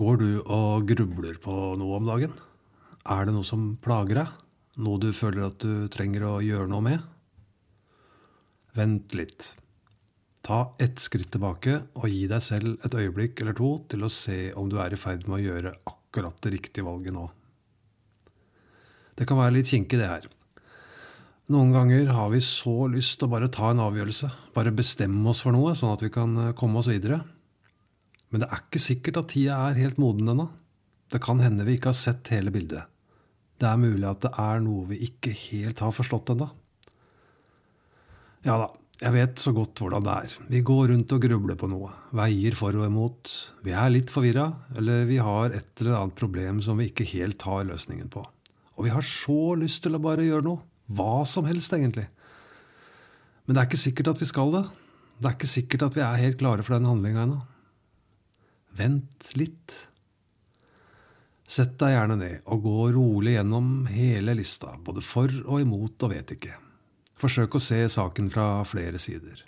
Går du og grubler på noe om dagen? Er det noe som plager deg? Noe du føler at du trenger å gjøre noe med? Vent litt. Ta ett skritt tilbake og gi deg selv et øyeblikk eller to til å se om du er i ferd med å gjøre akkurat det riktige valget nå. Det kan være litt kinkig, det her. Noen ganger har vi så lyst til å bare ta en avgjørelse, bare bestemme oss for noe, sånn at vi kan komme oss videre. Men det er ikke sikkert at tida er helt moden ennå. Det kan hende vi ikke har sett hele bildet. Det er mulig at det er noe vi ikke helt har forstått ennå. Ja da, jeg vet så godt hvordan det er. Vi går rundt og grubler på noe. Veier for og imot. Vi er litt forvirra, eller vi har et eller annet problem som vi ikke helt har løsningen på. Og vi har så lyst til å bare gjøre noe. Hva som helst, egentlig. Men det er ikke sikkert at vi skal det. Det er ikke sikkert at vi er helt klare for den handlinga ennå. Vent litt. Sett deg gjerne ned og gå rolig gjennom hele lista, både for og imot og vet ikke. Forsøk å se saken fra flere sider.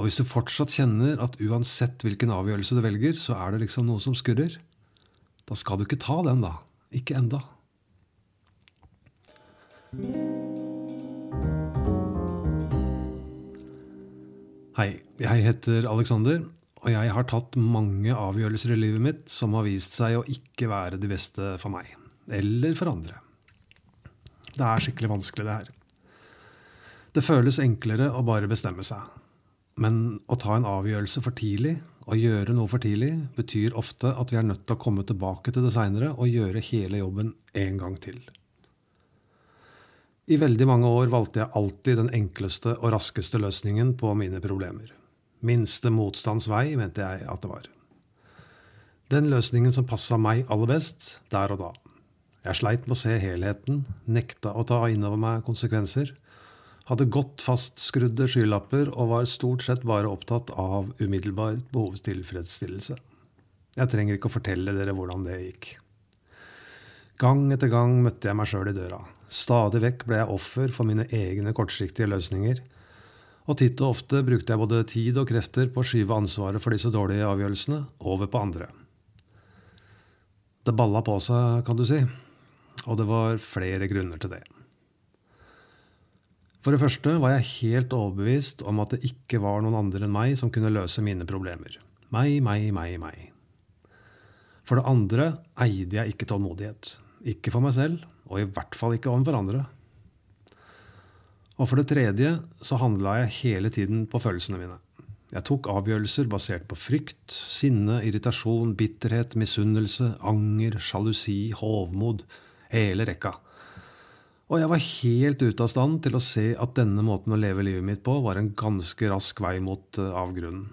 Og hvis du fortsatt kjenner at uansett hvilken avgjørelse du velger, så er det liksom noe som skurrer, da skal du ikke ta den, da. Ikke enda. Hei, jeg heter Alexander, og jeg har tatt mange avgjørelser i livet mitt som har vist seg å ikke være de beste for meg. Eller for andre. Det er skikkelig vanskelig, det her. Det føles enklere å bare bestemme seg. Men å ta en avgjørelse for tidlig, å gjøre noe for tidlig, betyr ofte at vi er nødt til å komme tilbake til det seinere og gjøre hele jobben en gang til. I veldig mange år valgte jeg alltid den enkleste og raskeste løsningen på mine problemer. Minste motstands vei, mente jeg at det var. Den løsningen som passa meg aller best, der og da. Jeg sleit med å se helheten, nekta å ta innover meg konsekvenser, hadde godt fastskrudde skylapper og var stort sett bare opptatt av umiddelbar behovstilfredsstillelse. Jeg trenger ikke å fortelle dere hvordan det gikk. Gang etter gang møtte jeg meg sjøl i døra. Stadig vekk ble jeg offer for mine egne kortsiktige løsninger og titt og ofte brukte jeg både tid og krefter på å skyve ansvaret for disse dårlige avgjørelsene over på andre. Det balla på seg, kan du si, og det var flere grunner til det. For det første var jeg helt overbevist om at det ikke var noen andre enn meg som kunne løse mine problemer. Meg, meg, meg, meg. For det andre eide jeg ikke tålmodighet. Ikke for meg selv, og i hvert fall ikke overfor andre. Og for det tredje så handla jeg hele tiden på følelsene mine. Jeg tok avgjørelser basert på frykt, sinne, irritasjon, bitterhet, misunnelse, anger, sjalusi, hovmod. Hele rekka. Og jeg var helt ute av stand til å se at denne måten å leve livet mitt på var en ganske rask vei mot eh, avgrunnen.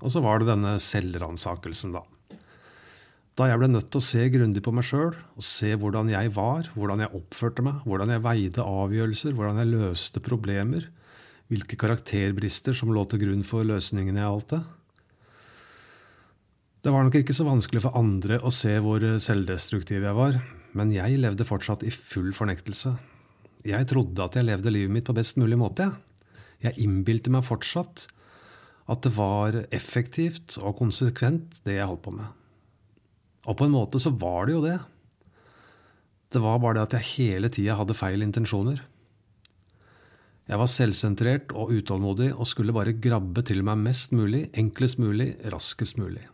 Og så var det denne selvransakelsen, da. Da jeg ble nødt til å se grundig på meg sjøl og se hvordan jeg var, hvordan jeg oppførte meg, hvordan jeg veide avgjørelser, hvordan jeg løste problemer, hvilke karakterbrister som lå til grunn for løsningene jeg valgte. Det var nok ikke så vanskelig for andre å se hvor selvdestruktiv jeg var, men jeg levde fortsatt i full fornektelse. Jeg trodde at jeg levde livet mitt på best mulig måte. Jeg, jeg innbilte meg fortsatt at det var effektivt og konsekvent, det jeg holdt på med. Og på en måte så var det jo det. Det var bare det at jeg hele tida hadde feil intensjoner. Jeg var selvsentrert og utålmodig og skulle bare grabbe til meg mest mulig, enklest mulig, raskest mulig.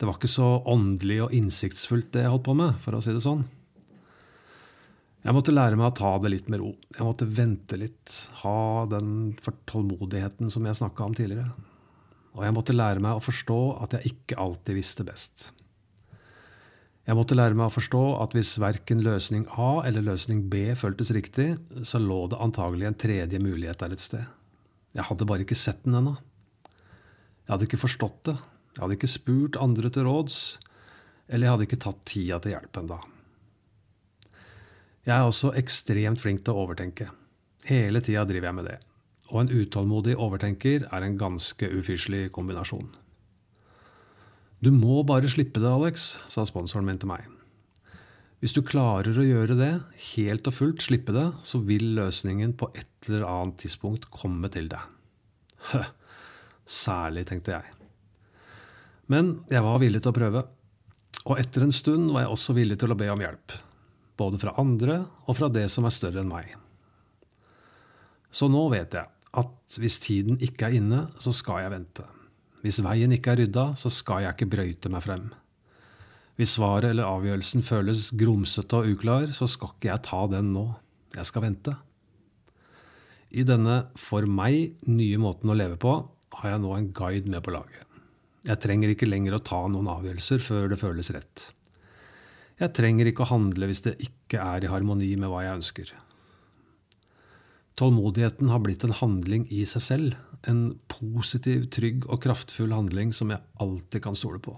Det var ikke så åndelig og innsiktsfullt, det jeg holdt på med, for å si det sånn. Jeg måtte lære meg å ta det litt med ro. Jeg måtte vente litt, ha den tålmodigheten som jeg snakka om tidligere og jeg måtte lære meg å forstå at jeg ikke alltid visste best. Jeg måtte lære meg å forstå at hvis verken løsning A eller løsning B føltes riktig, så lå det antagelig en tredje mulighet der et sted. Jeg hadde bare ikke sett den ennå. Jeg hadde ikke forstått det. Jeg hadde ikke spurt andre til råds. Eller jeg hadde ikke tatt tida til hjelp ennå. Jeg er også ekstremt flink til å overtenke. Hele tida driver jeg med det og en utålmodig overtenker er en ganske ufyselig kombinasjon. Du må bare slippe det, Alex, sa sponsoren min til meg. Hvis du klarer å gjøre det, helt og fullt slippe det, så vil løsningen på et eller annet tidspunkt komme til deg. Hø, særlig, tenkte jeg. Men jeg var villig til å prøve. Og etter en stund var jeg også villig til å be om hjelp. Både fra andre og fra det som er større enn meg. Så nå vet jeg at hvis tiden ikke er inne, så skal jeg vente. Hvis veien ikke er rydda, så skal jeg ikke brøyte meg frem. Hvis svaret eller avgjørelsen føles grumsete og uklar, så skal ikke jeg ta den nå. Jeg skal vente. I denne for meg nye måten å leve på har jeg nå en guide med på laget. Jeg trenger ikke lenger å ta noen avgjørelser før det føles rett. Jeg trenger ikke å handle hvis det ikke er i harmoni med hva jeg ønsker. Tålmodigheten har blitt en handling i seg selv, en positiv, trygg og kraftfull handling som jeg alltid kan stole på.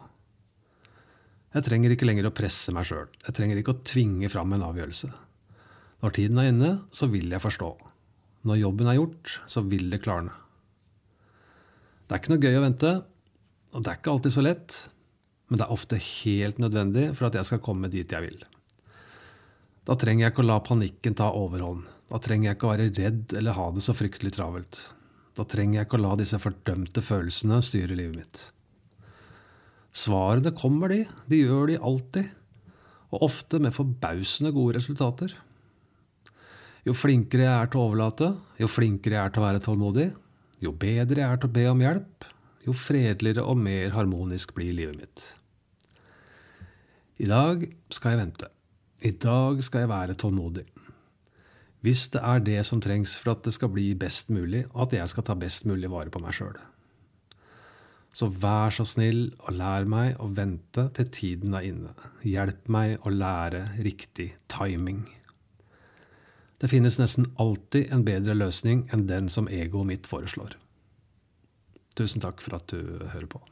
Jeg trenger ikke lenger å presse meg sjøl, jeg trenger ikke å tvinge fram en avgjørelse. Når tiden er inne, så vil jeg forstå. Når jobben er gjort, så vil det klarne. Det er ikke noe gøy å vente, og det er ikke alltid så lett, men det er ofte helt nødvendig for at jeg skal komme dit jeg vil. Da trenger jeg ikke å la panikken ta overhånd. Da trenger jeg ikke å være redd eller ha det så fryktelig travelt. Da trenger jeg ikke å la disse fordømte følelsene styre livet mitt. Svarene kommer, de. De gjør de alltid. Og ofte med forbausende gode resultater. Jo flinkere jeg er til å overlate, jo flinkere jeg er til å være tålmodig, jo bedre jeg er til å be om hjelp, jo fredeligere og mer harmonisk blir livet mitt. I dag skal jeg vente. I dag skal jeg være tålmodig. Hvis det er det som trengs for at det skal bli best mulig, og at jeg skal ta best mulig vare på meg sjøl. Så vær så snill og lær meg å vente til tiden er inne. Hjelp meg å lære riktig timing. Det finnes nesten alltid en bedre løsning enn den som egoet mitt foreslår. Tusen takk for at du hører på.